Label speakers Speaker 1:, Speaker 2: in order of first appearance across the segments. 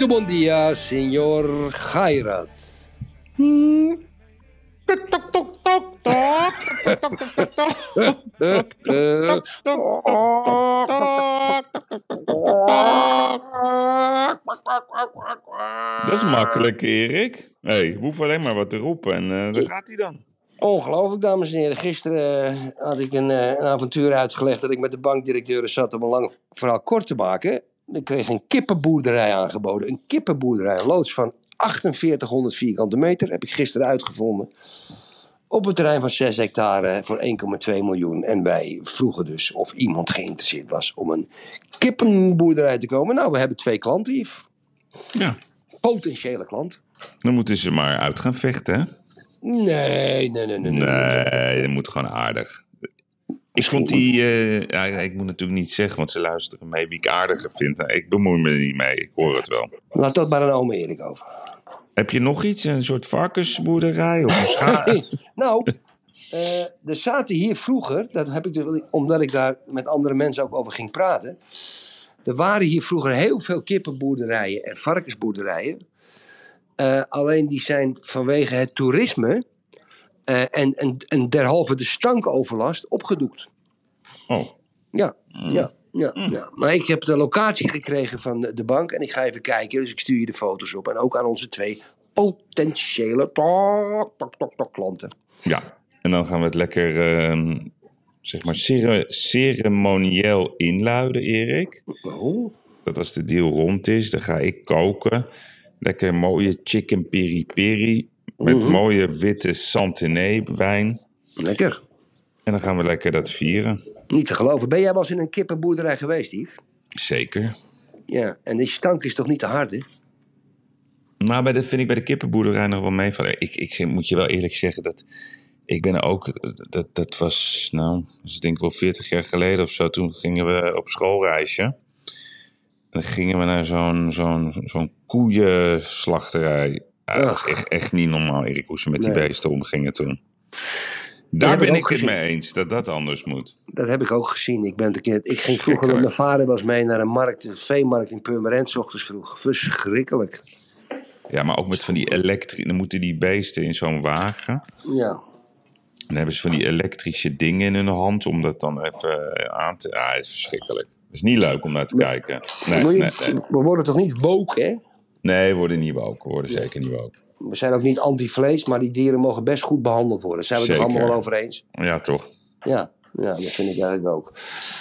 Speaker 1: Muito bom dia, senhor Gairat.
Speaker 2: Dat is makkelijk, Erik. hey, hoeven alleen maar wat te roepen en eh, daar gaat hij dan.
Speaker 1: Ongelooflijk, dames en heren. Gisteren eh, had ik een, eh, een avontuur uitgelegd dat ik met de bankdirecteuren zat om een lang verhaal kort te maken. Ik kreeg een kippenboerderij aangeboden. Een kippenboerderij, een loods van 4800 vierkante meter, heb ik gisteren uitgevonden. Op een terrein van 6 hectare voor 1,2 miljoen. En wij vroegen dus of iemand geïnteresseerd was om een kippenboerderij te komen. Nou, we hebben twee klanten, Yves.
Speaker 2: Ja,
Speaker 1: Potentiële klant.
Speaker 2: dan moeten ze maar uit gaan vechten, hè?
Speaker 1: Nee, nee, nee, nee. nee.
Speaker 2: Nee, dat moet gewoon aardig. Ik vond die, eh, ja, ik moet natuurlijk niet zeggen, want ze luisteren mee wie ik aardiger vind. Ik bemoei me er niet mee, ik hoor het wel.
Speaker 1: Laat dat maar aan ome Erik over.
Speaker 2: Heb je nog iets? Een soort varkensboerderij of een schaap?
Speaker 1: nou, eh, er zaten hier vroeger, dat heb ik dus, omdat ik daar met andere mensen ook over ging praten. Er waren hier vroeger heel veel kippenboerderijen en varkensboerderijen. Eh, alleen die zijn vanwege het toerisme eh, en, en, en derhalve de stankoverlast opgedoekt.
Speaker 2: Oh,
Speaker 1: Ja, ja, ja, ja. Maar ik heb de locatie gekregen van de de bank en ik ga even kijken. Dus ik stuur je de foto's op. En ook aan onze twee potentiële tok, tok, tok, tok, klanten.
Speaker 2: ja. En dan gaan we het lekker, ehm, zeg maar, cere- ceremonieel inluiden, Erik.
Speaker 1: Oh,
Speaker 2: Dat als de deal rond is, dan ga ik koken. Lekker mooie chicken piri piri. Met
Speaker 1: Mhm.
Speaker 2: mooie witte Santenay wijn.
Speaker 1: lekker.
Speaker 2: En dan gaan we lekker dat vieren.
Speaker 1: Niet te geloven. Ben jij wel eens in een kippenboerderij geweest, Yves?
Speaker 2: Zeker.
Speaker 1: Ja, en die stank is toch niet te hard, hè?
Speaker 2: Maar bij de, vind ik bij de kippenboerderij nog wel meevallen. Ik, ik moet je wel eerlijk zeggen dat ik ben ook, dat, dat was nou, dat is denk ik wel 40 jaar geleden of zo. Toen gingen we op schoolreisje. En dan gingen we naar zo'n zo'n zo'n koeienslachterij. Ja, echt, echt niet normaal, Erik, hoe ze met die
Speaker 1: Nee.
Speaker 2: beesten omgingen toen. Daar
Speaker 1: ik
Speaker 2: ben ik het mee eens, dat dat anders moet.
Speaker 1: Dat heb ik ook gezien. Ik, ben keer, ik ging vroeger met mijn vader was mee naar een markt, een veemarkt in Purmerend, 's ochtends vroeg. Verschrikkelijk.
Speaker 2: Ja, maar ook met van die elektrische, dan moeten die beesten in zo'n wagen.
Speaker 1: Ja.
Speaker 2: Dan hebben ze van die elektrische dingen in hun hand om dat dan even eh, aan te... Ja, het is verschrikkelijk. Het is niet leuk om naar te kijken. Nee,
Speaker 1: Moet je-
Speaker 2: nee, nee.
Speaker 1: We worden toch niet woke, hè?
Speaker 2: Nee, worden niet woke. Worden zeker niet woke.
Speaker 1: We zijn ook niet anti-vlees, maar die dieren mogen best goed behandeld worden. Zijn we het er allemaal wel over eens?
Speaker 2: Ja, toch?
Speaker 1: Ja, ja, dat vind ik eigenlijk ook.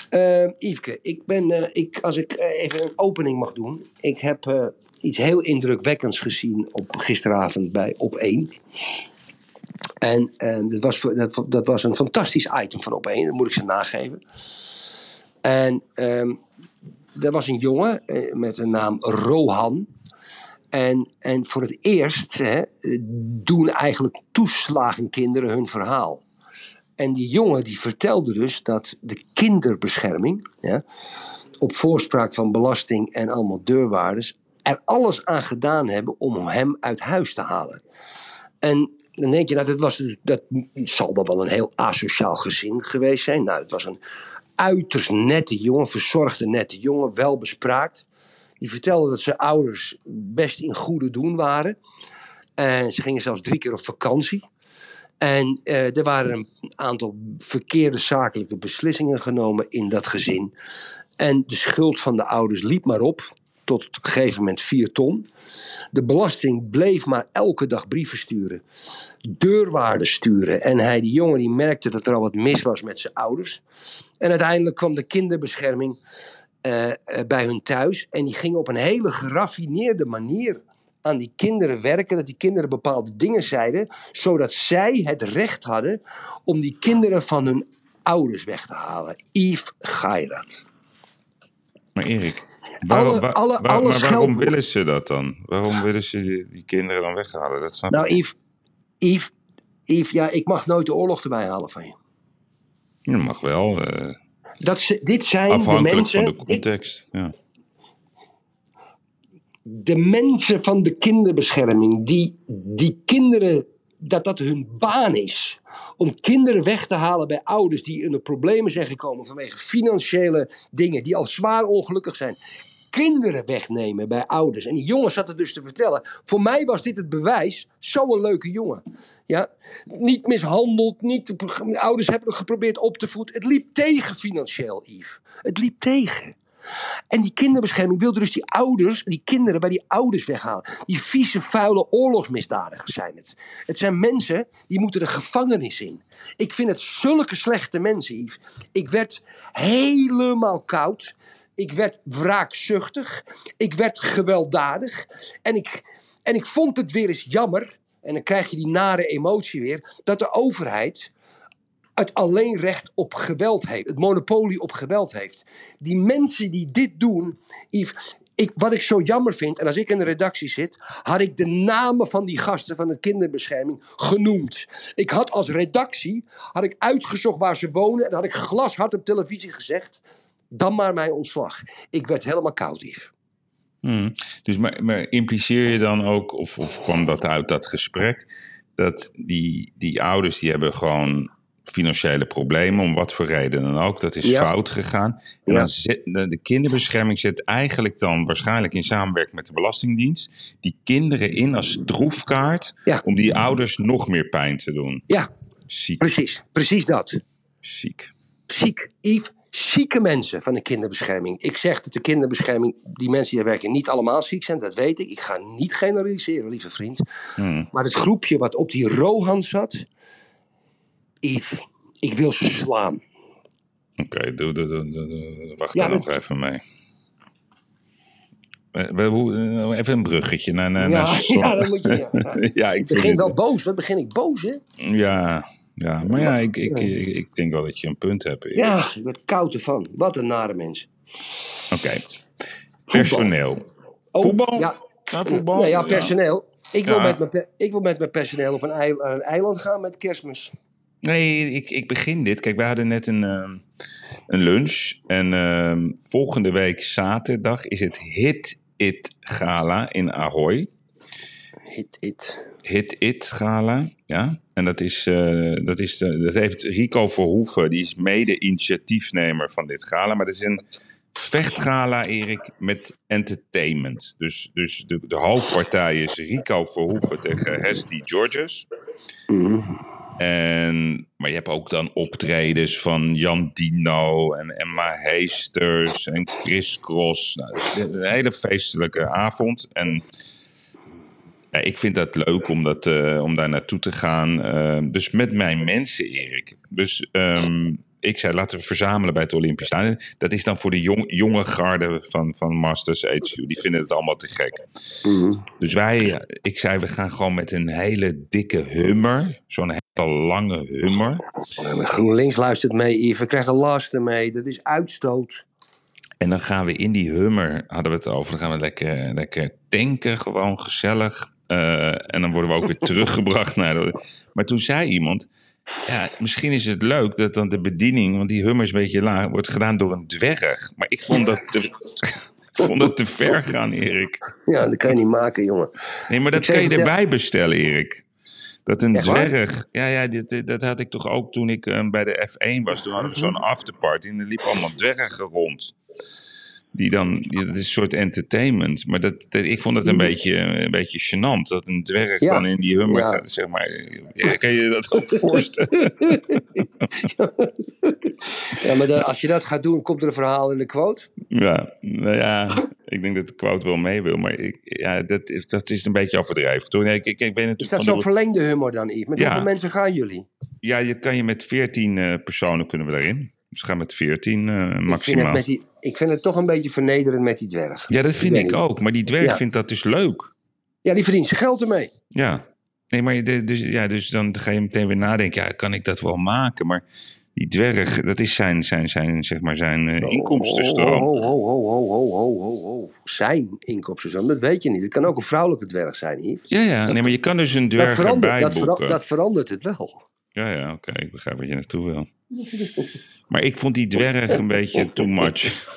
Speaker 1: Eh Yveske, ik ben, eh, ik, als ik eh, even een opening mag doen. Ik heb eh, iets heel indrukwekkends gezien op gisteravond bij Op 1. En eh, dat, was, dat, dat was een fantastisch item van Op 1, dat moet ik ze nageven. En ehm er was een jongen met een naam Rohan. En, en voor het eerst hè, doen eigenlijk toeslagenkinderen hun verhaal. En die jongen die vertelde dus dat de kinderbescherming, ja, op voorspraak van belasting en allemaal deurwaarders, er alles aan gedaan hebben om hem uit huis te halen. En dan denk je, nou, dat, was, dus- dat zal wel een heel asociaal gezin geweest zijn. Nou, het was een uiterst nette jongen, verzorgde nette jongen, wel bespraakt. Die vertelde dat zijn ouders best in goede doen waren. En ze gingen zelfs drie keer op vakantie. En eh, er waren een aantal verkeerde zakelijke beslissingen genomen in dat gezin. En de schuld van de ouders liep maar op. Tot op een gegeven moment 4 ton. De belasting bleef maar elke dag brieven sturen. Deurwaarden sturen. En hij, die jongen, die merkte dat er al wat mis was met zijn ouders. En uiteindelijk kwam de kinderbescherming bij hun thuis. En die ging op een hele geraffineerde manier aan die kinderen werken. Dat die kinderen bepaalde dingen zeiden. Zodat zij het recht hadden om die kinderen van hun ouders weg te halen. Yves Gairat.
Speaker 2: Maar Erik, waarom,
Speaker 1: Alle- alle-
Speaker 2: maar waarom willen ze dat dan? Waarom willen ze die, die kinderen dan weghalen? Dat snap
Speaker 1: Nou,
Speaker 2: ik.
Speaker 1: Yves, Yves, Yves, ja, ik mag nooit de oorlog erbij halen van je.
Speaker 2: Dat mag wel, eh,
Speaker 1: Dat ze, dit zijn de mensen,
Speaker 2: van de
Speaker 1: dit-
Speaker 2: context. Ja.
Speaker 1: de mensen van de kinderbescherming, die, die kinderen, dat dat hun baan is. Om kinderen weg te halen bij ouders die in de problemen zijn gekomen vanwege financiële dingen, die al zwaar ongelukkig zijn. Kinderen wegnemen bij ouders. En die jongen zat het dus te vertellen. Voor mij was dit het bewijs. Zo'n leuke jongen. Ja? Niet mishandeld. Niet, ouders hebben hem geprobeerd op te voeden. Het liep tegen financieel, Yves. Het liep tegen. En die kinderbescherming wilde dus die ouders, die kinderen bij die ouders weghalen. Die vieze, vuile oorlogsmisdadigers zijn het. Het zijn mensen die moeten de gevangenis in. Ik vind het zulke slechte mensen, Yves. Ik werd helemaal koud. Ik werd wraakzuchtig. Ik werd gewelddadig. En ik, en ik vond het weer eens jammer. En dan krijg je die nare emotie weer. Dat de overheid het alleen recht op geweld heeft. Het monopolie op geweld heeft. Die mensen die dit doen. Ik, wat ik zo jammer vind, en als ik in de redactie zit, had ik de namen van die gasten van de kinderbescherming genoemd. Ik had als redactie had ik uitgezocht waar ze wonen en had ik glashard op televisie gezegd: dan maar mijn ontslag. Ik werd helemaal koud, Yves.
Speaker 2: Hmm. Dus maar, maar impliceer je dan ook, of, of kwam dat uit dat gesprek, dat die, die ouders die hebben gewoon financiële problemen, om wat voor reden dan ook. Dat is
Speaker 1: Ja.
Speaker 2: fout gegaan. En
Speaker 1: Ja.
Speaker 2: dan zet, de de kinderbescherming zet eigenlijk dan waarschijnlijk in samenwerking met de Belastingdienst die kinderen in als troefkaart
Speaker 1: Ja.
Speaker 2: om die ouders nog meer pijn te doen.
Speaker 1: Ja,
Speaker 2: Ziek,
Speaker 1: precies. Precies dat.
Speaker 2: ziek.
Speaker 1: Ziek, Yves. Zieke mensen van de kinderbescherming. Ik zeg dat de kinderbescherming, die mensen die daar werken, niet allemaal ziek zijn. Dat weet ik. Ik ga niet generaliseren, lieve vriend.
Speaker 2: Hmm.
Speaker 1: Maar het groepje wat op die Rohan zat. Yves, ik wil ze slaan.
Speaker 2: Oké, doe, doe, doe, doe- doe- wacht
Speaker 1: Ja,
Speaker 2: daar nog even mee. Eh, Even een bruggetje naar... naar,
Speaker 1: Ja,
Speaker 2: naar
Speaker 1: ja, dat moet je. Ja.
Speaker 2: ja, ik
Speaker 1: begin wel boos. Wat begin ik boos, hè?
Speaker 2: Ja, ja, maar ja, ik, ik, ik, ik denk wel dat je een punt hebt. Erik.
Speaker 1: Ja, ik word koud ervan. Wat een nare mens.
Speaker 2: Oké. Personeel.
Speaker 1: Oh,
Speaker 2: Voetbal?
Speaker 1: Ja,
Speaker 2: Ja, voetbal.
Speaker 1: nee, ja personeel. Ik, wil
Speaker 2: Ja.
Speaker 1: met mijn, ik wil met mijn personeel op een eiland gaan met kerstmis.
Speaker 2: Nee, ik, ik begin dit. Kijk, we hadden net een, ehm, een lunch. En ehm, volgende week zaterdag is het Hit It Gala in Ahoy.
Speaker 1: Hit it.
Speaker 2: Hit It Gala, ja. En dat, is, eh, dat, is, eh, dat heeft Rico Verhoeven, die is mede-initiatiefnemer van dit gala. Maar dat is een vechtgala, Erik, met entertainment. Dus, dus de, de hoofdpartij is Rico Verhoeven tegen Hesty Georges.
Speaker 1: Mhm.
Speaker 2: En, maar je hebt ook dan optredens van Jan Dino en Emma Heesters en Chris Cross. Nou, het is een hele feestelijke avond. En ja, ik vind dat leuk om, dat, eh, om daar naartoe te gaan. Eh, dus met mijn mensen, Erik. Dus ehm, ik zei, laten we verzamelen bij het Olympisch Stadion. Dat is dan voor de jong, jonge garde van, van Masters HU. Die vinden het allemaal te gek.
Speaker 1: Mhm.
Speaker 2: Dus wij, ik zei, we gaan gewoon met een hele dikke hummer. Zo'n hele lange hummer.
Speaker 1: GroenLinks luistert mee, Yves. We krijgen lasten mee. Dat is uitstoot.
Speaker 2: En dan gaan we in die hummer, hadden we het over, dan gaan we lekker, lekker tanken, gewoon gezellig. Eh, en dan worden we ook weer teruggebracht naar de... Maar toen zei iemand, ja, misschien is het leuk dat dan de bediening, want die hummer is een beetje laag, wordt gedaan door een dwerg. Maar ik vond dat te, ik vond dat te ver gaan, Erik.
Speaker 1: Ja, dat kan je niet maken, jongen.
Speaker 2: Nee, maar dat kan je erbij bestellen, Erik. Dat een
Speaker 1: Echt waar?
Speaker 2: dwerg. Ja, ja dit, dat had ik toch ook toen ik eh, bij de F1 was. Toen hadden we zo'n afterparty en er liepen allemaal dwergen rond. Die dan, die, dat is een soort entertainment. Maar dat, dat- ik vond het een beetje, een beetje gênant. Dat een dwerg
Speaker 1: Ja.
Speaker 2: dan in die hummer
Speaker 1: Ja.
Speaker 2: zeg maar. Ja, kan je dat ook voorstellen?
Speaker 1: Ja, maar dan- als je dat gaat doen, komt er een verhaal in de quote.
Speaker 2: ja, nou ja, ik denk dat de quote wel mee wil. Maar ik, ja, dat, is, dat is een beetje overdreven. Toen, ik, ik, ik ben
Speaker 1: Is dat zo'n
Speaker 2: de,
Speaker 1: verlengde humor dan, Yves? Met hoeveel mensen gaan jullie?
Speaker 2: Ja, je kan je met 14 eh, personen kunnen we daarin. We gaan met 14 eh,
Speaker 1: Ik vind,
Speaker 2: maximaal.
Speaker 1: het met die, ik vind het toch een beetje vernederend met die dwerg.
Speaker 2: Ja, dat vind ik ook. Maar die dwerg
Speaker 1: Ja.
Speaker 2: vindt dat dus leuk.
Speaker 1: Ja, die verdient zijn geld ermee.
Speaker 2: Ja. Nee, maar de- dus, ja, dus dan ga je meteen weer nadenken. Ja, kan ik dat wel maken? Maar die dwerg, dat is zijn, zijn, zijn, zeg maar zijn
Speaker 1: Oh,
Speaker 2: inkomstenstroom.
Speaker 1: Ho, ho, ho, ho, ho, ho, ho, ho. Zijn inkomstenstroom, dat weet je niet. Het kan ook een vrouwelijke dwerg zijn, Yves.
Speaker 2: Ja, ja, nee, maar je kan dus een dwerg
Speaker 1: Dat verandert,
Speaker 2: erbij
Speaker 1: dat, vera- dat verandert het wel.
Speaker 2: Ja, ja, oké, ik begrijp wat je naartoe wil. Maar ik vond die dwerg een beetje too much.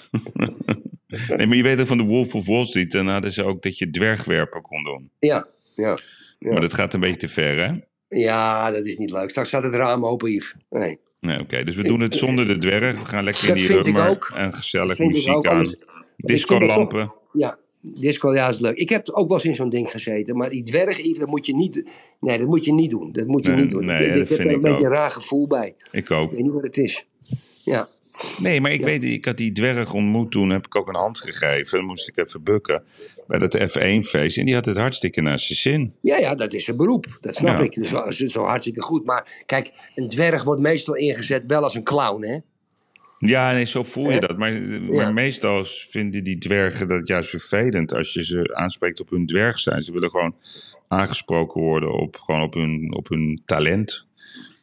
Speaker 2: nee, maar je weet ook van de Wolf of Wall Street, dan hadden ze ook dat je dwergwerpen kon doen.
Speaker 1: Ja, ja. Ja.
Speaker 2: Maar dat gaat een beetje te ver, hè?
Speaker 1: Ja, dat is niet leuk. Straks staat het raam open, Yves. Nee.
Speaker 2: Nee, oké, dus we doen het zonder de dwerg. We gaan lekker
Speaker 1: Dat
Speaker 2: in die rummer en gezellig
Speaker 1: Dat
Speaker 2: muziek aan. Discolampen.
Speaker 1: Ja, disco, ja, is leuk. Ik heb ook wel eens in zo'n ding gezeten. Maar die dwerg, dat moet je niet, nee, dat moet je niet doen. Dat moet je
Speaker 2: Nee,
Speaker 1: niet doen.
Speaker 2: nee,
Speaker 1: ik, ik
Speaker 2: dat
Speaker 1: heb
Speaker 2: vind
Speaker 1: er een
Speaker 2: ik
Speaker 1: beetje
Speaker 2: ook.
Speaker 1: een raar gevoel bij.
Speaker 2: Ik ook.
Speaker 1: Ik weet niet wat het is. Ja,
Speaker 2: Nee, maar ik weet, ik had die dwerg ontmoet toen, heb ik ook een hand gegeven. Dan moest ik even bukken bij dat F1-feest. En die had het hartstikke naar zijn zin.
Speaker 1: ja, ja dat is een beroep. Dat snap
Speaker 2: Ja.
Speaker 1: ik. Dus zo, zo- zo hartstikke goed. Maar kijk, een dwerg wordt meestal ingezet wel als een clown, hè?
Speaker 2: Ja, nee, zo voel je dat. Maar, maar
Speaker 1: Ja.
Speaker 2: meestal vinden die dwergen dat juist vervelend als je ze aanspreekt op hun dwerg zijn. Ze willen gewoon aangesproken worden op, gewoon op, hun, op hun talent,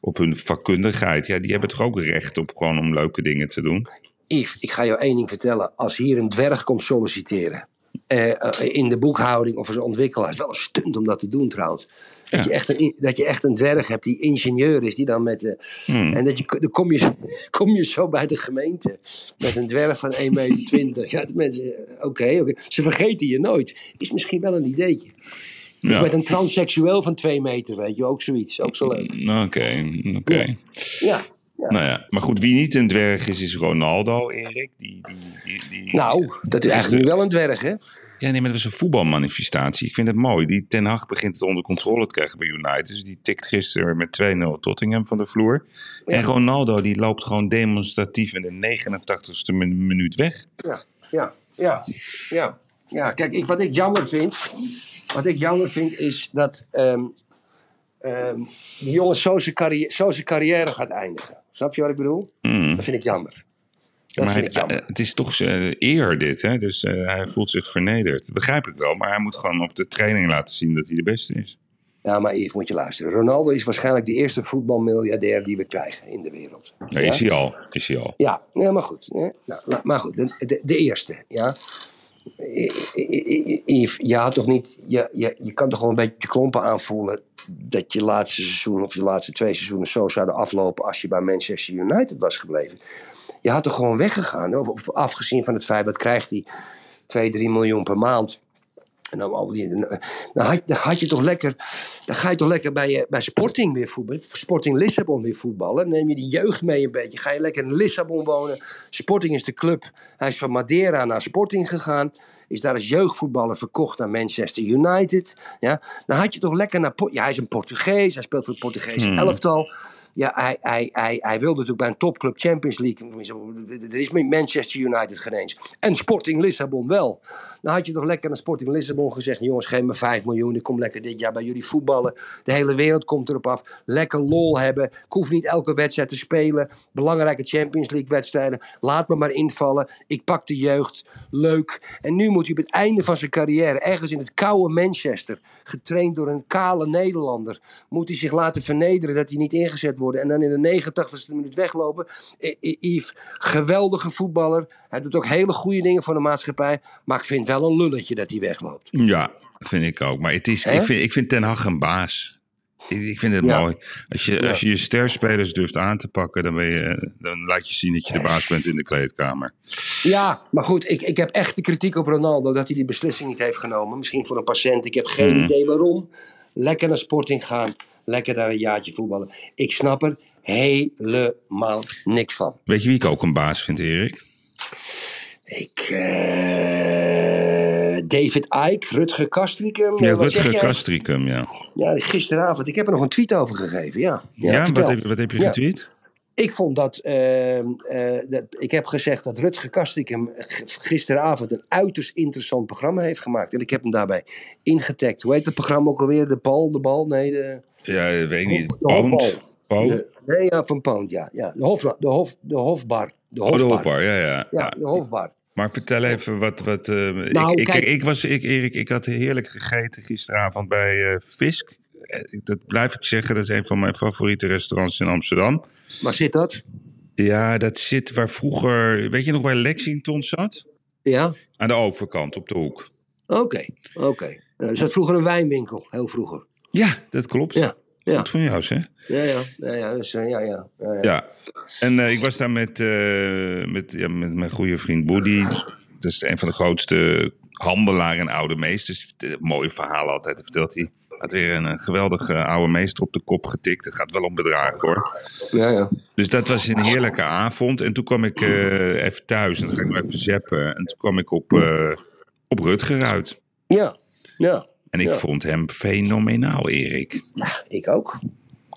Speaker 2: op hun vakkundigheid. Ja, die hebben toch ook recht op gewoon om leuke dingen te doen.
Speaker 1: Yves, ik ga jou één ding vertellen. Als hier een dwerg komt solliciteren. eh, eh, in de boekhouding of als ontwikkelaar. is wel een stunt om dat te doen trouwens. Dat, je echt een, dat je echt een dwerg hebt die ingenieur is. Die dan met de,
Speaker 2: Hmm.
Speaker 1: En dat je, dan kom je, kom je zo bij de gemeente. Met een dwerg van 1,20 meter. Ja, de mensen, eh, oké, oké. Ze vergeten je nooit. Is misschien wel een ideetje. Of met een transseksueel van 2 meter, weet je. Ook zoiets. Ook zo leuk.
Speaker 2: Nou, Oké, oké.
Speaker 1: Ja.
Speaker 2: Nou ja, maar goed, wie niet een dwerg is, is Ronaldo, Erik. Die, die, die, die...
Speaker 1: Nou, dat is eigenlijk nu wel een dwerg, hè?
Speaker 2: Ja, nee, maar dat is een voetbalmanifestatie. Ik vind het mooi. Die Ten Hag begint het onder controle te krijgen bij United. Dus die tikt gisteren met 2-0 Tottenham van de vloer. En Ronaldo die loopt gewoon demonstratief in de 89ste min- minuut weg.
Speaker 1: Ja, ja, ja, ja. ja. Kijk, ik, wat ik jammer vind, wat ik jammer vind is dat ehm, ehm, die jongen zo zijn carrière, zo zijn carrière gaat eindigen. Snap je wat ik bedoel?
Speaker 2: Hmm.
Speaker 1: Dat vind ik jammer. Dat
Speaker 2: maar
Speaker 1: vind
Speaker 2: hij-
Speaker 1: ik jammer.
Speaker 2: eh, het is toch zijn eer dit, hè? Dus eh, hij voelt zich vernederd. Begrijp ik wel. Maar hij moet gewoon op de training laten zien dat hij de beste is.
Speaker 1: Ja, maar Yves, moet je luisteren. Ronaldo is waarschijnlijk de eerste voetbalmiljardair die we krijgen in de wereld.
Speaker 2: Ja, is hij al. Is hij al.
Speaker 1: Ja, ja maar goed. Nou, maar goed, de, de, de eerste, ja. Yves, je, had toch niet, je, je, je kan toch wel een beetje je klompen aanvoelen dat je laatste seizoen of je laatste twee seizoenen zo zouden aflopen als je bij Manchester United was gebleven. Je had toch gewoon weggegaan, of, afgezien van het feit dat krijgt hij 2, 3 miljoen per maand. En dan, al die, dan, had, dan had je toch lekker, dan ga je toch lekker bij, je, bij Sporting weer voetballen. Sporting Lissabon weer voetballen. Neem je die jeugd mee een beetje. Ga je lekker in Lissabon wonen. Sporting is de club. Hij is van Madeira naar Sporting gegaan. Is daar als jeugdvoetballer verkocht naar Manchester United. Ja, dan had je toch lekker naar. Ja, hij is een Portugees. Hij speelt voor het Portugese elftal. Ja, hij, hij, hij, wilde natuurlijk bij een topclub Champions League. Er is met Manchester United geen eens. En Sporting Lissabon wel. Dan had je toch lekker naar Sporting Lissabon gezegd: jongens, geef me 5 miljoen. Ik kom lekker dit jaar bij jullie voetballen. De hele wereld komt erop af. Lekker lol hebben. Ik hoef niet elke wedstrijd te spelen. Belangrijke Champions League wedstrijden. Laat me maar invallen. Ik pak de jeugd. Leuk. En nu moet hij op het einde van zijn carrière, ergens in het koude Manchester, getraind door een kale Nederlander, moet hij zich laten vernederen dat hij niet ingezet wordt. En dan in de 89ste minuut weglopen. Yves, geweldige voetballer. Hij doet ook hele goede dingen voor de maatschappij. Maar ik vind wel een lulletje dat hij wegloopt.
Speaker 2: Ja, vind ik ook. Maar het is, ik, vind, ik vind Ten Hag een baas. Ik, vind het
Speaker 1: Ja.
Speaker 2: mooi. Als je, als je je sterspelers durft aan te pakken, dan, ben je, dan laat je zien dat je de baas bent in de kleedkamer.
Speaker 1: Ja, maar goed, ik, ik heb echt de kritiek op Ronaldo dat hij die beslissing niet heeft genomen. Misschien voor een patiënt, ik heb geen
Speaker 2: Mhm.
Speaker 1: idee waarom. Lekker naar Sporting gaan, lekker daar een jaartje voetballen. Ik snap er helemaal niks van.
Speaker 2: Weet je wie ik ook een baas vind, Erik?
Speaker 1: Ik, eh, David Icke, Rutger Kastrikum.
Speaker 2: Ja, Rutger? Kastricum, ja.
Speaker 1: Ja, gisteravond. Ik heb er nog een tweet over gegeven, ja.
Speaker 2: Ja, wat, heb, wat heb je getweet?
Speaker 1: Ik vond dat, ehm, eh, dat. Ik heb gezegd dat Rutger Kastrikum g- gisteravond een uiterst interessant programma heeft gemaakt. En ik heb hem daarbij ingetagd. Hoe heet het programma ook alweer? De Bal, de Bal? Nee, de.
Speaker 2: Ja, weet ik niet.
Speaker 1: De
Speaker 2: Pound? Pound?
Speaker 1: nee, ja, van Pound, ja. ja. De, hof, de, hof, de Hofbar. De
Speaker 2: Oh, de
Speaker 1: Hofbar.
Speaker 2: Ja, ja.
Speaker 1: Ja, de Hofbar.
Speaker 2: Maar vertel even wat... wat eh,
Speaker 1: Nou,
Speaker 2: ik,
Speaker 1: kijk.
Speaker 2: ik, was, ik, Erik, ik had heerlijk gegeten gisteravond bij eh Fisk. Dat blijf ik zeggen, dat is een van mijn favoriete restaurants in Amsterdam.
Speaker 1: Waar zit dat?
Speaker 2: Ja, dat zit waar vroeger... Weet je nog waar Lexington zat?
Speaker 1: Ja?
Speaker 2: Aan de overkant, op de hoek.
Speaker 1: Oké, oké. Er zat vroeger een wijnwinkel, heel vroeger.
Speaker 2: Ja, dat klopt.
Speaker 1: Ja, ja,
Speaker 2: Goed van jou, zeg.
Speaker 1: ja, ja, ja, ja, dus, eh, ja, ja, ja, ja.
Speaker 2: Ja, en eh, ik was daar met, eh, met, ja, met mijn goede vriend Boody. Dat is een van de grootste handelaren en oude meesters. Mooie verhalen altijd vertelt hij. Had weer een, eh, geweldige oude meester op de kop getikt. Het gaat wel om bedragen hoor.
Speaker 1: ja, ja.
Speaker 2: Dus dat was een heerlijke avond. En toen kwam ik eh, even thuis en dan ga ik nog even zappen. En toen kwam ik op, eh op Rutger uit.
Speaker 1: ja, ja.
Speaker 2: En ik
Speaker 1: Ja.
Speaker 2: vond hem fenomenaal, Erik.
Speaker 1: Ja, ik ook.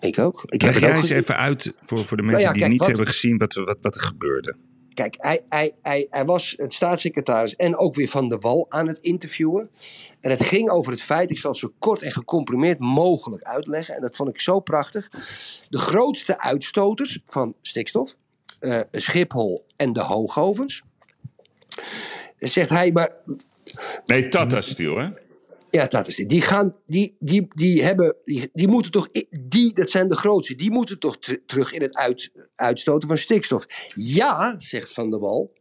Speaker 1: Ik ook. Ik
Speaker 2: Leg jij
Speaker 1: ook
Speaker 2: eens
Speaker 1: gezien.
Speaker 2: even uit voor, voor de mensen
Speaker 1: Nou ja,
Speaker 2: die
Speaker 1: kijk,
Speaker 2: niet
Speaker 1: wat-
Speaker 2: hebben gezien wat, wat, wat er gebeurde.
Speaker 1: Kijk, hij, hij, hij, was het staatssecretaris en ook weer Van de Wal aan het interviewen. En het ging over het feit, ik zal het zo kort en gecomprimeerd mogelijk uitleggen. En dat vond ik zo prachtig. De grootste uitstoters van stikstof, eh, Schiphol en de hoogovens. Zegt hij, maar
Speaker 2: Nee, Tata Steel, hè?
Speaker 1: Ja, dat is het. Die gaan, die, die, die hebben, die, die moeten toch, die, dat zijn de grootste, die moeten toch ter- terug in het uit, uitstoten van stikstof. Ja, zegt Van der Wal,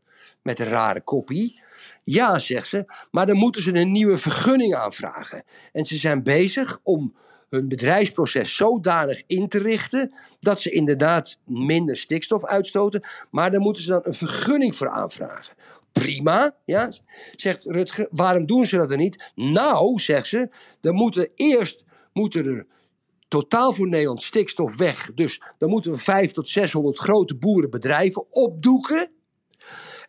Speaker 1: met een rare kopie. Ja, zegt ze, maar dan moeten ze een nieuwe vergunning aanvragen. En ze zijn bezig om hun bedrijfsproces zodanig in te richten dat ze inderdaad minder stikstof uitstoten, maar daar moeten ze dan een vergunning voor aanvragen. Prima, ja, zegt Rutger. Waarom doen ze dat dan niet? Nou, zegt ze, dan moeten eerst moeten er totaal voor Nederland stikstof weg. Dus dan moeten we 500 tot 600 grote boerenbedrijven opdoeken.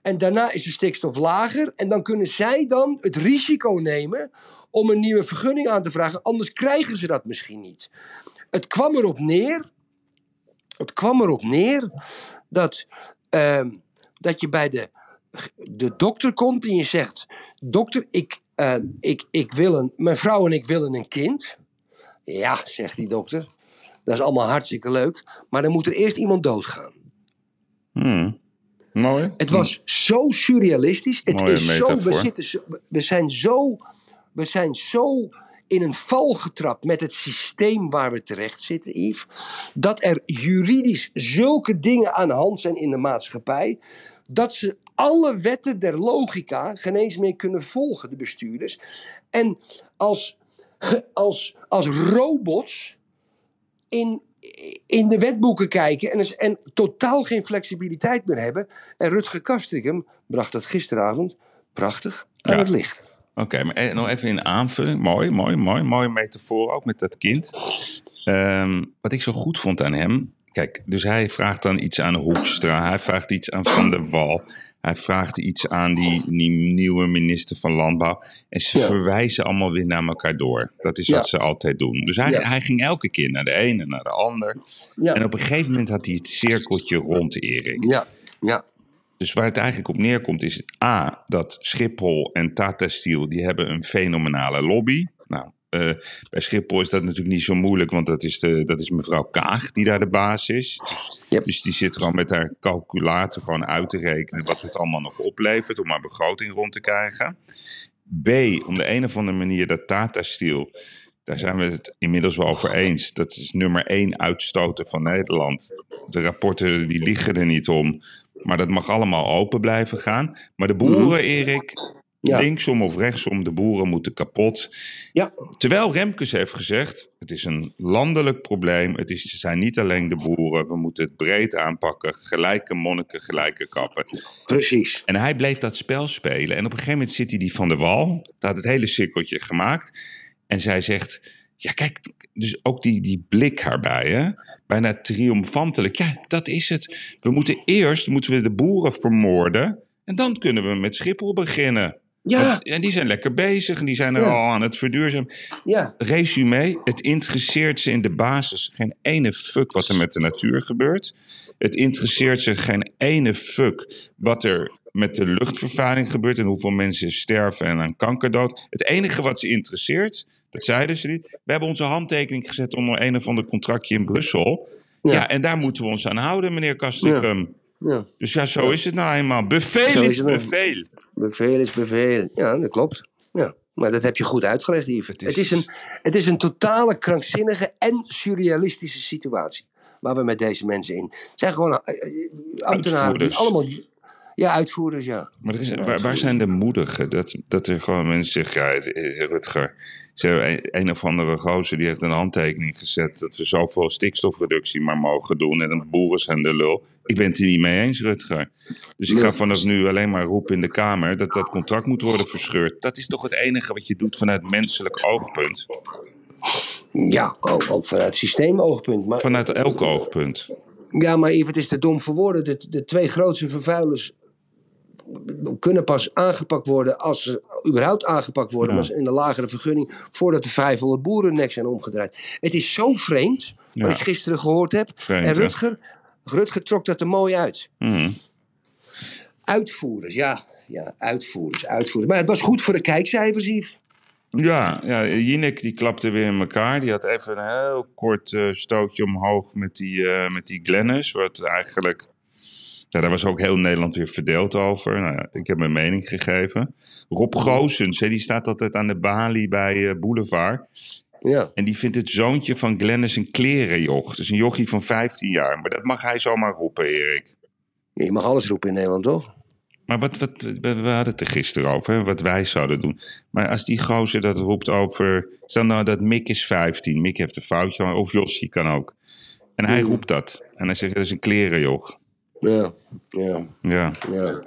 Speaker 1: En daarna is de stikstof lager. En dan kunnen zij dan het risico nemen om een nieuwe vergunning aan te vragen. Anders krijgen ze dat misschien niet. Het kwam erop neer. Het kwam erop neer dat, ehm, dat je bij de, de dokter komt en je zegt: Dokter, ik, eh, ik, ik wil een, mijn vrouw en ik willen een kind. Ja, zegt die dokter. Dat is allemaal hartstikke leuk. Maar dan moet er eerst iemand doodgaan.
Speaker 2: Hmm. Mooi.
Speaker 1: Het was zo surrealistisch. Het
Speaker 2: Mooie
Speaker 1: is zo, we, zitten zo, we, zijn zo, we zijn zo in een val getrapt met het systeem waar we terecht zitten, Yves. Dat er juridisch zulke dingen aan de hand zijn in de maatschappij. Dat ze alle wetten der logica geen eens meer kunnen volgen, de bestuurders. En als, als, als robots in, in de wetboeken kijken en, en totaal geen flexibiliteit meer hebben. En Rutger Kastrikum bracht dat gisteravond prachtig aan
Speaker 2: Ja.
Speaker 1: het licht.
Speaker 2: Oké, maar eh, nog even in aanvulling. Mooi, mooi, mooi. Mooie metafoor ook met dat kind. Ehm, wat ik zo goed vond aan hem. Kijk, dus hij vraagt dan iets aan Hoekstra. Hij vraagt iets aan Van der Wal. Hij vraagt iets aan die, die nieuwe minister van Landbouw. En ze
Speaker 1: Ja.
Speaker 2: verwijzen allemaal weer naar elkaar door. Dat is
Speaker 1: Ja.
Speaker 2: wat ze altijd doen. Dus hij, hij ging elke keer naar de ene, naar de ander. En op een gegeven moment had hij het cirkeltje rond, Erik.
Speaker 1: ja, ja.
Speaker 2: Dus waar het eigenlijk op neerkomt is A, dat Schiphol en Tata Steel, die hebben een fenomenale lobby. Eh, bij Schiphol is dat natuurlijk niet zo moeilijk, want dat is, de, dat is mevrouw Kaag die daar de baas is. Dus,
Speaker 1: Yep.
Speaker 2: dus die zit gewoon met haar calculator gewoon uit te rekenen wat het allemaal nog oplevert om haar begroting rond te krijgen. B, om de een of andere manier dat Tata Steel, daar zijn we het inmiddels wel over eens. Dat is nummer één uitstoten van Nederland. De rapporten die liegen er niet om. Maar dat mag allemaal open blijven gaan. Maar de boeren, Erik,
Speaker 1: Ja.
Speaker 2: linksom of rechtsom, de boeren moeten kapot.
Speaker 1: Ja,
Speaker 2: Terwijl Remkes heeft gezegd, het is een landelijk probleem. Het is, zijn niet alleen de boeren. We moeten het breed aanpakken. Gelijke monniken, gelijke kappen.
Speaker 1: precies.
Speaker 2: En hij bleef dat spel spelen. En op een gegeven moment zit hij die van de wal. Daar had het hele cirkeltje gemaakt. En zij zegt, ja kijk, dus ook die, die blik haarbij, hè? bijna triomfantelijk. Ja, dat is het. We moeten eerst moeten we de boeren vermoorden. En dan kunnen we met Schiphol beginnen.
Speaker 1: Ja,
Speaker 2: en die zijn lekker bezig en die zijn er
Speaker 1: Ja.
Speaker 2: al aan het verduurzamen.
Speaker 1: ja,
Speaker 2: Resume, het interesseert ze in de basis geen ene fuck wat er met de natuur gebeurt. Het interesseert ze geen ene fuck wat er met de luchtvervuiling gebeurt en hoeveel mensen sterven en aan kanker dood. Het enige wat ze interesseert, dat zeiden ze niet. We hebben onze handtekening gezet onder een of ander contractje in Brussel. Ja,
Speaker 1: Ja.
Speaker 2: en daar moeten we ons aan houden, meneer Kastrikum.
Speaker 1: Ja.
Speaker 2: Dus ja, zo is het nou eenmaal. Bevel is,
Speaker 1: is
Speaker 2: bevel.
Speaker 1: Bevel is bevel. Ja, dat klopt. Ja. Maar dat heb je goed uitgelegd, Yves.
Speaker 2: Het
Speaker 1: Het
Speaker 2: is-
Speaker 1: een, het is een totale krankzinnige en surrealistische situatie. waar we met deze mensen in. Het zijn gewoon eh, eh, ambtenaren die allemaal... Ja, uitvoerders, ja.
Speaker 2: Maar er is, waar, waar zijn de moedigen? Dat, dat er gewoon mensen zeggen, ja, het, Rutger, ze hebben een, een of andere gozer die heeft een handtekening gezet dat we zoveel stikstofreductie maar mogen doen en de boeren zijn de lul. Ik ben het er niet mee eens, Rutger. Dus ik ga vanaf nu alleen maar roepen in de Kamer dat dat contract moet worden verscheurd. Dat is toch het enige wat je doet vanuit menselijk oogpunt?
Speaker 1: Ja, ook, ook vanuit systeemoogpunt. Maar,
Speaker 2: Vanuit elk oogpunt.
Speaker 1: Ja, maar even, het is te dom voor woorden. De, de twee grootste vervuilers kunnen pas aangepakt worden als ze überhaupt aangepakt worden,
Speaker 2: Ja.
Speaker 1: maar in de lagere vergunning, voordat de 500 boeren nek zijn omgedraaid. Het is zo vreemd,
Speaker 2: Ja.
Speaker 1: wat ik gisteren gehoord heb.
Speaker 2: Vreemd,
Speaker 1: en? Rutger, Rutger trok dat er mooi uit.
Speaker 2: Mhm.
Speaker 1: Uitvoerders, ja, ja, uitvoerders, uitvoerders. Maar het was goed voor de kijkcijfers, Yves.
Speaker 2: Ja, ja, Jinek die klapte weer in elkaar. Die had even een heel kort eh, stootje omhoog met die, eh met die Glennis. Wat eigenlijk... Ja, daar was ook heel Nederland weer verdeeld over. Nou, ik heb mijn mening gegeven. Rob Goosens, hè, die staat altijd aan de balie bij eh, Boulevard.
Speaker 1: Ja,
Speaker 2: En die vindt het zoontje van Glennis een klerenjoch. Dus een jochie van 15 jaar. Maar dat mag hij zomaar roepen, Erik.
Speaker 1: je mag alles roepen in Nederland, toch?
Speaker 2: Maar wat, wat, we, hadden het er gisteren over, hè, wat wij zouden doen. Maar als die gozer dat roept over... Stel nou dat Mick is 15, Mick heeft een foutje, of Jossie kan ook. En hij roept dat. En hij zegt, dat is een klerenjoch.
Speaker 1: Ja, ja,
Speaker 2: Ja,
Speaker 1: ja.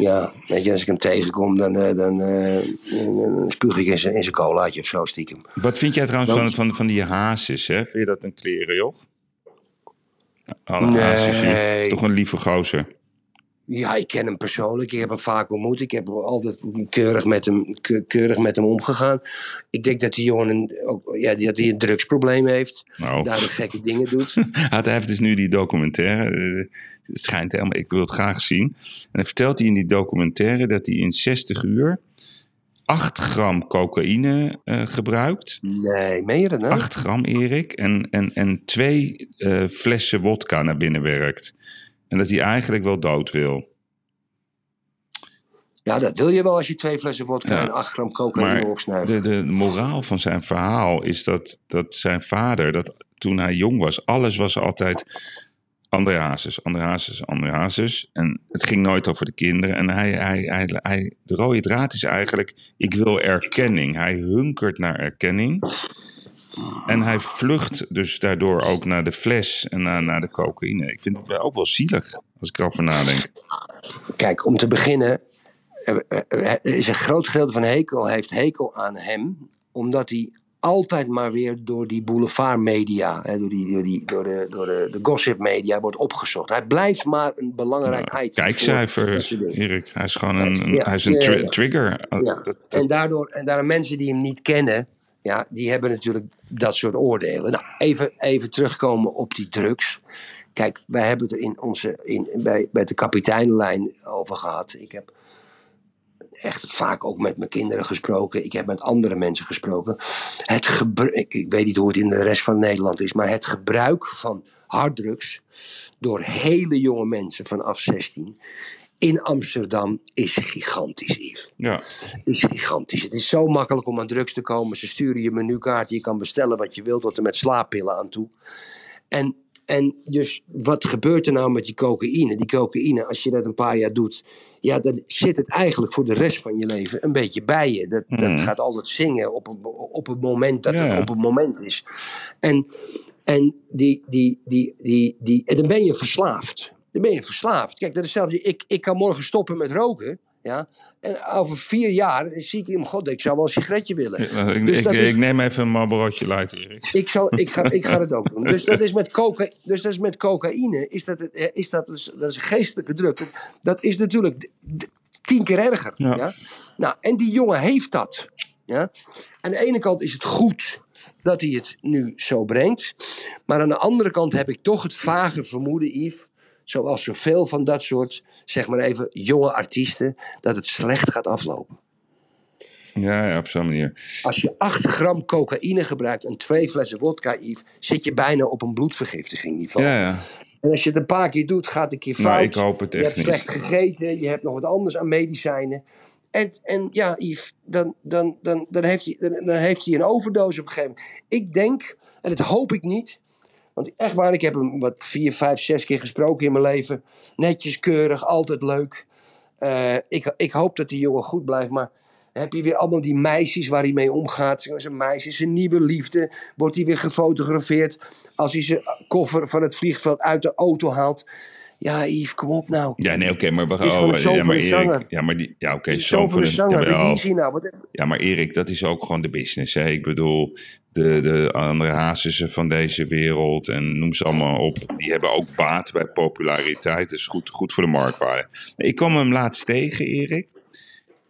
Speaker 1: Ja, weet je, als ik hem tegenkom, dan, eh, dan, eh, spuug ik in zijn, colaatje of zo stiekem.
Speaker 2: Wat vind jij trouwens van, van, van die hazes, hè? Vind je dat een klerenjoch? Alle
Speaker 1: Nee.
Speaker 2: is toch een lieve gozer.
Speaker 1: Ja, ik ken hem persoonlijk. Ik heb hem vaak ontmoet. Ik heb altijd keurig met hem, ke- keurig met hem omgegaan. Ik denk dat die jongen een, ook, ja, dat hij een drugsprobleem heeft.
Speaker 2: Nou,
Speaker 1: Daar de gekke dingen doet.
Speaker 2: Hij heeft dus nu die documentaire. Het schijnt helemaal, ik wil het graag zien. En dan vertelt hij in die documentaire dat hij in 60 uur 8 gram cocaïne eh, gebruikt.
Speaker 1: Nee, meen je dat nou?
Speaker 2: 8 gram, Erik. En, en, en twee eh, flessen wodka naar binnen werkt. En dat hij eigenlijk wel dood wil.
Speaker 1: Ja, dat wil je wel als je twee flessen vodka
Speaker 2: Ja.
Speaker 1: en 8 gram cocaïne
Speaker 2: Maar
Speaker 1: opsnuift.
Speaker 2: de, de moraal van zijn verhaal is dat, dat zijn vader, dat toen hij jong was, alles was altijd André Hazes, Hazes. En het ging nooit over de kinderen. En hij, hij, hij, hij, de rode draad is eigenlijk, ik wil erkenning. Hij hunkert naar erkenning. En hij vlucht dus daardoor ook naar de fles en naar, naar de cocaïne. Ik vind het ook wel zielig, als ik erover nadenk.
Speaker 1: Kijk, om te beginnen, eh, eh, eh, is een groot gedeelte van Hekel heeft Hekel aan hem, omdat hij altijd maar weer door die boulevardmedia, hè, door, die, door, die, door, de, door de, de gossipmedia wordt opgezocht. Hij blijft maar een belangrijk item. voor
Speaker 2: Kijkcijfer. Erik. Hij is gewoon een, een-
Speaker 1: Ja,
Speaker 2: hij is een tri- trigger.
Speaker 1: Ja.
Speaker 2: Dat- dat-
Speaker 1: En, daardoor, en daardoor mensen die hem niet kennen, ja, die hebben natuurlijk dat soort oordelen. Nou, even, even terugkomen op die drugs. Kijk, wij hebben het er in onze, in, bij, bij de kapiteinlijn over gehad. Ik heb echt vaak ook met mijn kinderen gesproken. Ik heb met andere mensen gesproken. Het gebru- ik, ik weet niet hoe het in de rest van Nederland is, maar het gebruik van harddrugs door hele jonge mensen vanaf 16 in Amsterdam is gigantisch, Yves
Speaker 2: ja.
Speaker 1: is gigantisch. Het is zo makkelijk om aan drugs te komen. Ze sturen je menukaart, je kan bestellen wat je wilt, tot en met slaappillen aan toe. En, en dus wat gebeurt er nou met die cocaïne? Die cocaïne, als je dat een paar jaar doet, ja, dan zit het eigenlijk voor de rest van je leven een beetje bij je. Dat, dat gaat altijd zingen op een, op een moment dat
Speaker 2: Ja,
Speaker 1: het op een moment is. En, en, die, die, die, die, die, en dan ben je verslaafd. Dan ben je verslaafd. Kijk, dat is hetzelfde. Ik, ik kan morgen stoppen met roken. Ja? En over vier jaar zie ik iemand, god, ik zou wel een sigaretje willen.
Speaker 2: Ik,
Speaker 1: Dus
Speaker 2: ik,
Speaker 1: dat is-
Speaker 2: ik neem even een Marlborootje light, Erik.
Speaker 1: Ik, zal, ik, ga, ik ga het ook doen. Dus dat is met, coca, dus dat is met cocaïne, is dat, het- is dat, dus, dat is geestelijke druk. Dat, is natuurlijk tien keer erger.
Speaker 2: Ja.
Speaker 1: Ja. Nou, en die jongen heeft dat. Ja? Aan de ene kant is het goed dat hij het nu zo brengt. Maar aan de andere kant heb ik toch het vage vermoeden, Yves. Zoals zoveel van dat soort, zeg maar even, jonge artiesten, dat het slecht gaat aflopen.
Speaker 2: Ja, ja, op zo'n manier.
Speaker 1: Als je 8 gram cocaïne gebruikt en twee flessen vodka, Yves, zit je bijna op een bloedvergiftiging niveau.
Speaker 2: Ja, ja.
Speaker 1: En als je het een paar keer doet, gaat het een keer fout.
Speaker 2: Maar ik hoop het
Speaker 1: je
Speaker 2: echt
Speaker 1: hebt
Speaker 2: niet.
Speaker 1: slecht gegeten, je hebt nog wat anders aan medicijnen. En, en ja, Yves, dan, dan, dan, dan, heeft hij, dan, dan heeft hij een overdosis op een gegeven moment. Ik denk, en dat hoop ik niet, Want echt waar, ik heb hem wat vier, vijf, zes keer gesproken in mijn leven. Netjes, keurig, altijd leuk. Eh, ik, ik hoop dat die jongen goed blijft, maar heb je weer allemaal die meisjes waar hij mee omgaat. Zijn meisjes, zijn nieuwe liefde. Wordt hij weer gefotografeerd als hij zijn koffer van het vliegveld uit de auto haalt. Ja, Yves, kom op nou.
Speaker 2: Ja, nee, oké, maar we
Speaker 1: gewoon
Speaker 2: oh, ja, maar Erik, ja, maar die, ja, oké, zoon
Speaker 1: zo voor de zanger. nou? Wat,
Speaker 2: Ja, maar Erik, dat is ook gewoon de business. Hè? Ik bedoel, de, de andere Hazissen van deze wereld en noem ze allemaal op. Die hebben ook baat bij populariteit. Dat is goed, goed voor de marktwaarde. Ik kwam hem laatst tegen, Erik.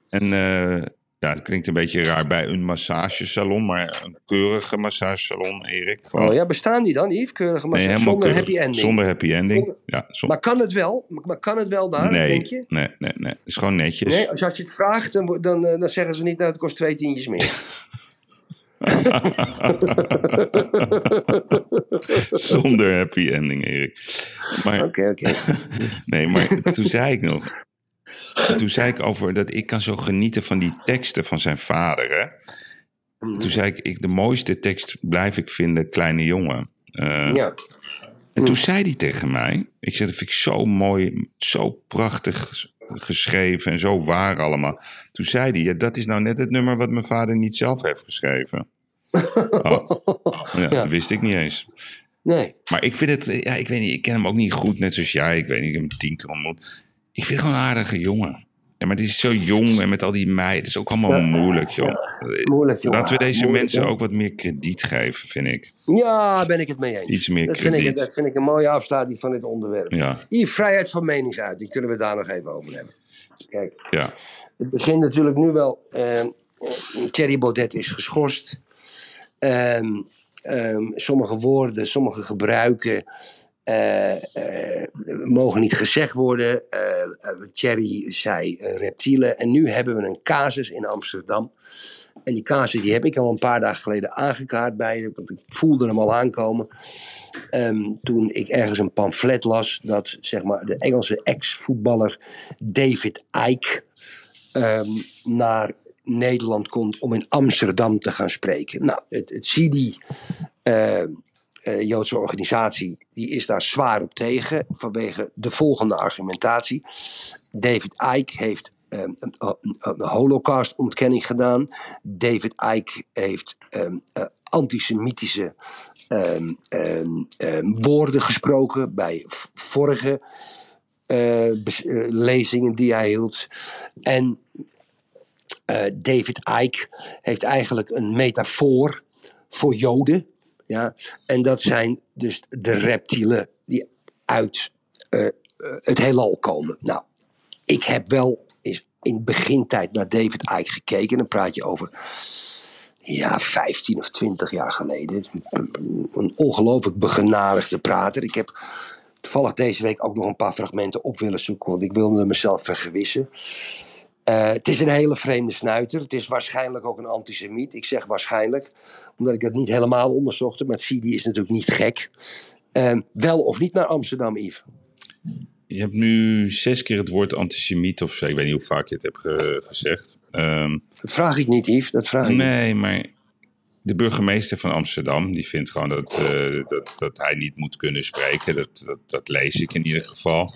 Speaker 2: En eh, ja, het klinkt een beetje raar bij een massagesalon, maar een keurige massagesalon, Erik. Van-
Speaker 1: oh ja, bestaan die dan, Yves? Keurige maar
Speaker 2: Nee,
Speaker 1: zonder
Speaker 2: keurig.
Speaker 1: happy ending.
Speaker 2: Zonder happy ending.
Speaker 1: Zonder-
Speaker 2: ja,
Speaker 1: Maar kan het wel? Maar kan het wel daar,
Speaker 2: nee,
Speaker 1: denk je?
Speaker 2: nee, nee, nee. Het is gewoon netjes.
Speaker 1: Nee, als, als je het vraagt, dan, dan, eh, dan zeggen ze niet, nou, het kost twee tientjes meer.
Speaker 2: Zonder happy ending, Erik.
Speaker 1: Oké, oké.
Speaker 2: Nee, maar toen zei ik nog. Toen zei ik over dat ik kan zo genieten van die teksten van zijn vader. Hè? Toen zei ik, ik, de mooiste tekst blijf ik vinden, Kleine Jongen. Eh,
Speaker 1: Ja.
Speaker 2: En toen zei hij tegen mij, ik zei, dat vind ik zo mooi, zo prachtig ges- geschreven en zo waar allemaal. Toen zei hij, ja, dat is nou net het nummer wat mijn vader niet zelf heeft geschreven. Oh, ja, dat wist ik niet eens.
Speaker 1: Nee.
Speaker 2: Maar ik vind het, ja, ik weet niet, ik ken hem ook niet goed, net zoals jij. Ik weet niet, ik heb hem tien keer ontmoet. Ik vind het gewoon een aardige jongen. Ja, maar die is zo jong en met al die meiden. Het is ook allemaal moeilijk, joh.
Speaker 1: Moeilijk, jongen.
Speaker 2: Laten we deze
Speaker 1: Moeilijk,
Speaker 2: mensen ook wat meer krediet geven, vind ik.
Speaker 1: Ja, ben ik het mee eens.
Speaker 2: Iets meer
Speaker 1: dat vind, ik,
Speaker 2: krediet.
Speaker 1: dat vind ik een mooie afsluiting van dit onderwerp.
Speaker 2: Ja,
Speaker 1: Hier, vrijheid van meningsuiting, kunnen we daar nog even over hebben. Kijk,
Speaker 2: ja.
Speaker 1: het begint natuurlijk nu wel. ehm Thierry Baudet is geschorst. Ehm, ehm, sommige woorden, sommige gebruiken eh, eh, mogen niet gezegd worden. Eh, Thierry zei reptielen. En nu hebben we een casus in Amsterdam. En die casus die heb ik al een paar dagen geleden aangekaart bij want ik voelde hem al aankomen. Ehm, toen ik ergens een pamflet las dat zeg maar, de Engelse ex-voetballer David Icke ehm, naar Nederland komt om in Amsterdam te gaan spreken. Nou, het, het CIDI, eh, eh, Joodse organisatie, die is daar zwaar op tegen vanwege de volgende argumentatie. David Icke heeft ehm, een, een, een holocaust-ontkenning gedaan. David Icke heeft ehm, eh, antisemitische ehm, woorden gesproken bij vorige eh, eh, lezingen die hij hield. En eh, David Icke heeft eigenlijk een metafoor voor Joden. Ja? En dat zijn dus de reptielen die uit eh, eh, het heelal komen. Nou, ik heb wel eens in begintijd naar David Icke gekeken. Dan praat je over ja, 15 of 20 jaar geleden. Een ongelooflijk begenadigde prater. Ik heb toevallig deze week ook nog een paar fragmenten op willen zoeken, want ik wilde mezelf vergewissen. Eh, het is een hele vreemde snuiter. Het is waarschijnlijk ook een antisemiet. Ik zeg waarschijnlijk, omdat ik dat niet helemaal onderzocht heb. Maar Sidi is natuurlijk niet gek. Eh, wel of niet naar Amsterdam, Yves?
Speaker 2: Je hebt nu zes keer het woord antisemiet of. Ik weet niet hoe vaak je het hebt ge- gezegd. Ehm,
Speaker 1: Dat vraag ik niet, Yves. Dat vraag ik niet.
Speaker 2: nee, maar de burgemeester van Amsterdam, die vindt gewoon dat, eh, dat, dat hij niet moet kunnen spreken. Dat, dat, dat lees ik in ieder geval.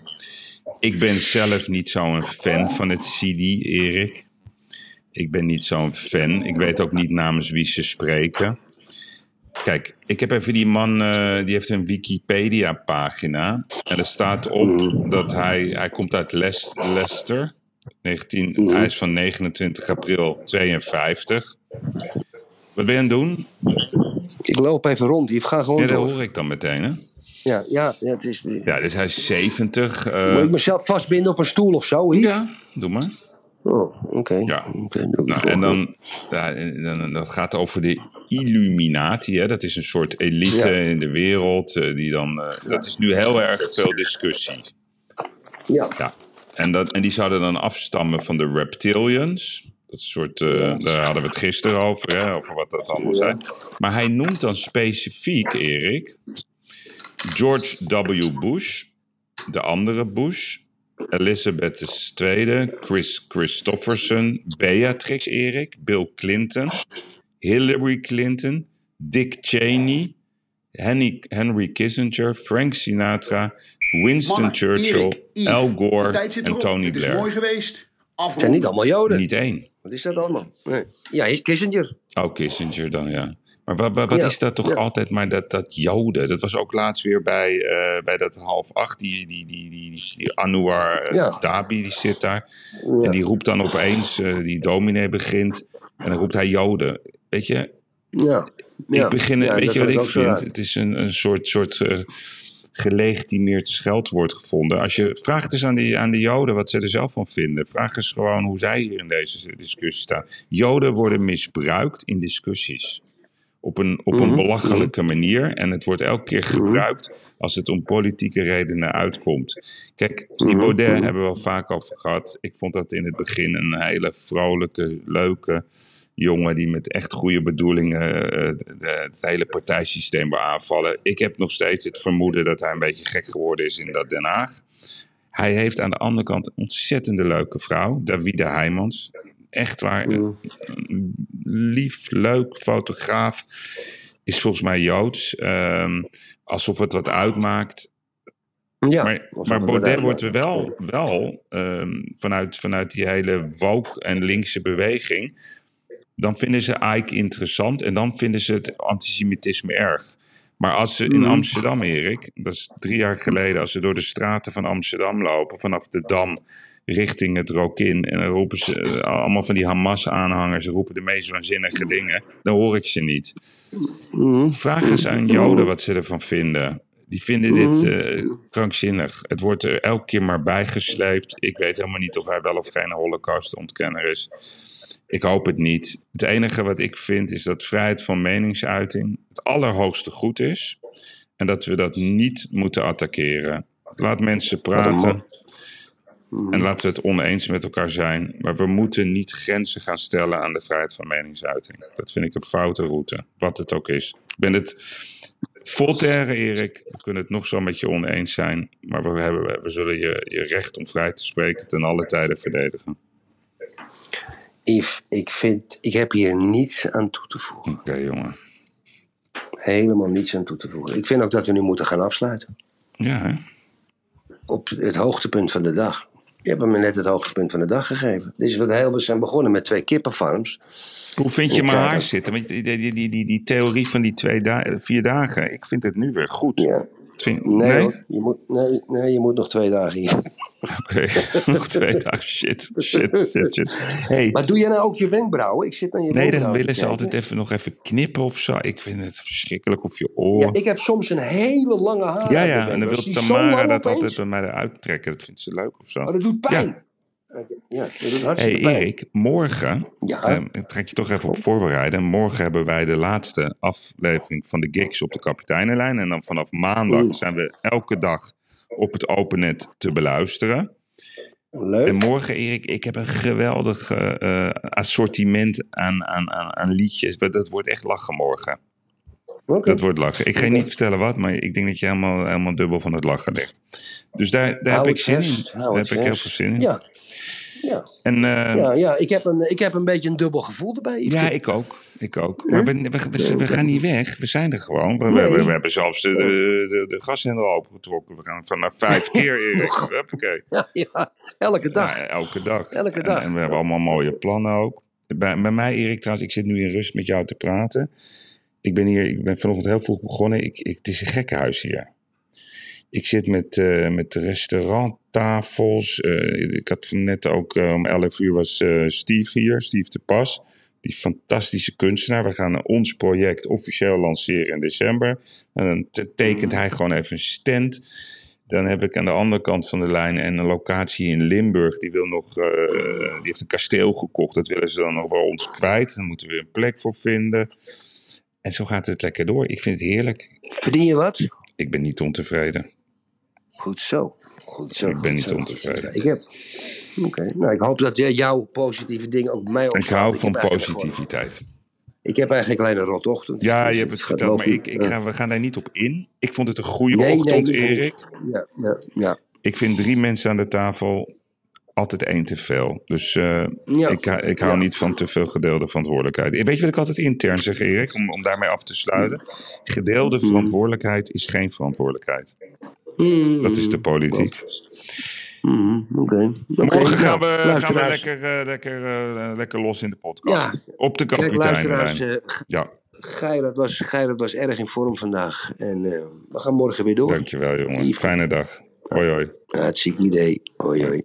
Speaker 2: Ik ben zelf niet zo'n fan van het CD, Erik. Ik ben niet zo'n fan. Ik weet ook niet namens wie ze spreken. Kijk, ik heb even die man, eh, die heeft een Wikipedia-pagina. En er staat op dat hij, hij komt uit Les- Leicester. 19, Hij is van 29 april 52. Wat ben je aan het doen?
Speaker 1: Ik loop even rond, Yves. Ga gewoon
Speaker 2: Ja, dat
Speaker 1: door.
Speaker 2: hoor ik dan meteen, hè?
Speaker 1: Ja, ja, ja, het is...
Speaker 2: Ja, dus hij is 70. eh,
Speaker 1: Moet ik mezelf vastbinden op een stoel of zo, Yves?
Speaker 2: ja, doe maar.
Speaker 1: Oh, oké.
Speaker 2: Ja. Nou, en dan, ja, en dan, dat gaat over de Illuminati. Hè? Dat is een soort elite
Speaker 1: Ja.
Speaker 2: in de wereld. eh, die dan, eh, Dat is nu heel erg veel discussie.
Speaker 1: Ja.
Speaker 2: Ja. En, dat, en die zouden dan afstammen van de reptilians. Dat soort, daar hadden we het gisteren over, hè, over wat dat allemaal zijn. Maar hij noemt dan specifiek, Erik, George W. Bush, de andere Bush, Elizabeth II, Chris Christofferson, Beatrix Erik, Bill Clinton, Hillary Clinton, Dick Cheney, Henry, Henry Kissinger, Frank Sinatra, Winston
Speaker 3: Mannen,
Speaker 2: Churchill,
Speaker 3: Erik, Yves,
Speaker 2: Al Gore en. Tony
Speaker 3: Het is
Speaker 2: Blair.
Speaker 3: mooi geweest.
Speaker 1: Het zijn niet allemaal Joden.
Speaker 2: Niet één.
Speaker 1: Wat is dat allemaal? Nee. Ja, is Kissinger.
Speaker 2: Oh, Kissinger dan, ja. Maar wat, wat, wat
Speaker 1: Ja,
Speaker 2: is dat toch
Speaker 1: ja.
Speaker 2: altijd maar dat, dat Joden? Dat was ook laatst weer bij, eh, bij dat half acht. Die, die, die, die, die, die Anouar eh,
Speaker 1: Ja.
Speaker 2: Dabi, die zit daar. En die roept dan opeens, eh, die dominee begint. En dan roept hij Joden. Weet je,
Speaker 1: Ja. ja.
Speaker 2: ik begin, weet je wat ik vind? Het is een, een soort, soort gelegitimeerd scheldwoord gevonden. Als je vraagt eens aan die, aan de Joden wat ze er zelf van vinden. Vraag eens gewoon hoe zij hier in deze discussie staan. Joden worden misbruikt in discussies. Op een, op een
Speaker 1: Mhm.
Speaker 2: belachelijke manier. En het wordt elke keer gebruikt als het om politieke redenen uitkomt. Kijk, die
Speaker 1: Mhm.
Speaker 2: Baudet hebben we wel vaak over gehad. Ik vond dat in het begin een hele vrolijke, leuke jongen die met echt goede bedoelingen eh, de- het hele partijsysteem wil aanvallen. Ik heb nog steeds het vermoeden dat hij een beetje gek geworden is in dat Den Haag. Hij heeft aan de andere kant een ontzettende leuke vrouw, Davide Heijmans. Echt waar, een, een lief, leuk fotograaf. Is volgens mij Joods. Ehm, alsof het wat uitmaakt.
Speaker 1: Ja.
Speaker 2: Maar, maar Baudet wordt er wel, wel ehm, vanuit, vanuit die hele woke en linkse beweging. Dan vinden ze Ike interessant en dan vinden ze het antisemitisme erg. Maar als ze in
Speaker 1: Mhm.
Speaker 2: Amsterdam, Erik, dat is drie jaar geleden, als ze door de straten van Amsterdam lopen, vanaf de Dam richting het Rokin, en dan roepen ze eh, allemaal van die Hamas-aanhangers, ze roepen de meest waanzinnige dingen, dan hoor ik ze niet.
Speaker 1: Mhm.
Speaker 2: Vraag eens aan Joden wat ze ervan vinden. Die vinden dit eh, krankzinnig. Het wordt er elke keer maar bijgesleept. Ik weet helemaal niet of hij wel of geen holocaustontkenner is. Ik hoop het niet. Het enige wat ik vind is dat vrijheid van meningsuiting het allerhoogste goed is. En dat we dat niet moeten attackeren. Laat mensen praten. En laten we het oneens met elkaar zijn. Maar we moeten niet grenzen gaan stellen aan de vrijheid van meningsuiting. Dat vind ik een foute route. Wat het ook is. Ik ben het Voltaire, Erik. We kunnen het nog zo met je oneens zijn. Maar we, hebben, we zullen je, je recht om vrij te spreken ten alle tijden verdedigen.
Speaker 1: Yves, ik, vind, ik heb hier niets aan toe te voegen.
Speaker 2: Oké, jongen.
Speaker 1: Helemaal niets aan toe te voegen. Ik vind ook dat we nu moeten gaan afsluiten.
Speaker 2: Ja, hè?
Speaker 1: Op het hoogtepunt van de dag. Je hebt me net het hoogtepunt van de dag gegeven. Dit is wat heel, we zijn begonnen met twee kippenfarms.
Speaker 2: Hoe vind je mijn
Speaker 1: eh,
Speaker 2: haar zitten? Want die, die, die, die, theorie van die twee vier dagen, ik vind het nu weer goed.
Speaker 1: Ja. Nee,
Speaker 2: nee?
Speaker 1: hoor, je moet, nee, nee, je moet nog twee dagen hier.
Speaker 2: Oké, nog twee dagen. Shit, shit, shit, shit. Hey,
Speaker 1: Maar doe jij nou ook je wenkbrauwen? Ik zit naar je
Speaker 2: nee, dan willen ze altijd even nog even knippen of zo. Ik vind het verschrikkelijk. Of je oren.
Speaker 1: Ja, ik heb soms een hele lange haar.
Speaker 2: Ja, ja, en dan wil Tamara dat altijd bij mij eruit trekken. Dat vindt ze leuk of zo.
Speaker 1: Oh, dat doet pijn. Ja, doet
Speaker 2: hey. Erik, morgen,
Speaker 1: Ja.
Speaker 2: ik trek je toch even op voorbereiden. Morgen hebben wij de laatste aflevering van de gigs op de kapiteinenlijn. En dan vanaf maandag
Speaker 1: Oeh.
Speaker 2: zijn we elke dag op het opennet te beluisteren.
Speaker 1: Leuk.
Speaker 2: En morgen, Erik, ik heb een geweldig eh, eh, assortiment aan, aan, aan, aan liedjes. Dat dat wordt echt lachen morgen.
Speaker 1: Oké.
Speaker 2: Dat wordt lachen. Ik ga je niet vertellen wat, maar ik denk dat je helemaal, helemaal dubbel van het lachen ligt. Dus daar, daar heb ik zin in. Daar heb ik heel veel zin in.
Speaker 1: Ja. Ja,
Speaker 2: En eh,
Speaker 1: ja, ja. Ik, heb een, ik heb een beetje een dubbel gevoel erbij.
Speaker 2: Ja, ik ook. Ik ook. Maar we, we, we, we gaan niet weg. We zijn er gewoon. We,
Speaker 1: Nee.
Speaker 2: hebben zelfs de, de, de, de gashendel opengetrokken. We gaan vanaf vijf keer, Erik.
Speaker 1: Ja, ja, elke dag.
Speaker 2: Ja, elke dag.
Speaker 1: Elke
Speaker 2: En-
Speaker 1: dag.
Speaker 2: En, we hebben allemaal mooie plannen ook. Bij, bij mij, Erik, trouwens, ik zit nu in rust met jou te praten. Ik ben hier, ik ben vanochtend heel vroeg begonnen. Ik, ik, het is een gekkenhuis hier. Ik zit met, eh met restauranttafels. Eh, ik had net ook eh, om 11 uur was eh, Steve hier, Steve de Pas. Die fantastische kunstenaar. We gaan ons project officieel lanceren in december. En dan te- tekent hij gewoon even een stand. Dan heb ik aan de andere kant van de lijn een locatie in Limburg. Die, wil nog, die heeft een kasteel gekocht. Dat willen ze dan nog bij ons kwijt. Dan moeten we een plek voor vinden. En zo gaat het lekker door. Ik vind het heerlijk.
Speaker 1: Verdien je wat?
Speaker 2: Ik ben niet ontevreden.
Speaker 1: Goed zo. Goed zo.
Speaker 2: Ik ben niet ontevreden.
Speaker 1: Ik heb... Oké, nou ik hoop dat eh, jouw positieve dingen ook mij
Speaker 2: Ik
Speaker 1: opslaan.
Speaker 2: hou van positiviteit.
Speaker 1: Ik heb eigenlijk een rotochtend.
Speaker 2: Ja,
Speaker 1: Dus
Speaker 2: je hebt het verteld, maar ik, ik ga, we gaan daar niet op in. Ik vond het een goede
Speaker 1: Nee, nee,
Speaker 2: ochtend,
Speaker 1: goed.
Speaker 2: Erik.
Speaker 1: Ja, ja, ja.
Speaker 2: Ik vind drie mensen aan de tafel altijd één te veel. Dus eh,
Speaker 1: Ja.
Speaker 2: ik, ik hou
Speaker 1: Ja.
Speaker 2: niet van te veel gedeelde verantwoordelijkheid. Weet je wat ik altijd intern zeg, Erik? Om, om daarmee af te sluiten. Gedeelde
Speaker 1: Hmm.
Speaker 2: verantwoordelijkheid is geen verantwoordelijkheid.
Speaker 1: Mm,
Speaker 2: Dat is de politiek.
Speaker 1: mm, Oké.
Speaker 2: Morgen gaan
Speaker 1: nou,
Speaker 2: we, gaan we lekker, eh, lekker, eh, lekker los in de podcast.
Speaker 1: Ja.
Speaker 2: Op de
Speaker 1: eh,
Speaker 2: Ja,
Speaker 1: Gerard was, Gerard was erg in vorm vandaag. En we gaan morgen weer door.
Speaker 2: dankjewel jongen. Fijne dag. Hoi hoi.
Speaker 1: Hartstikke idee. Hoi hoi.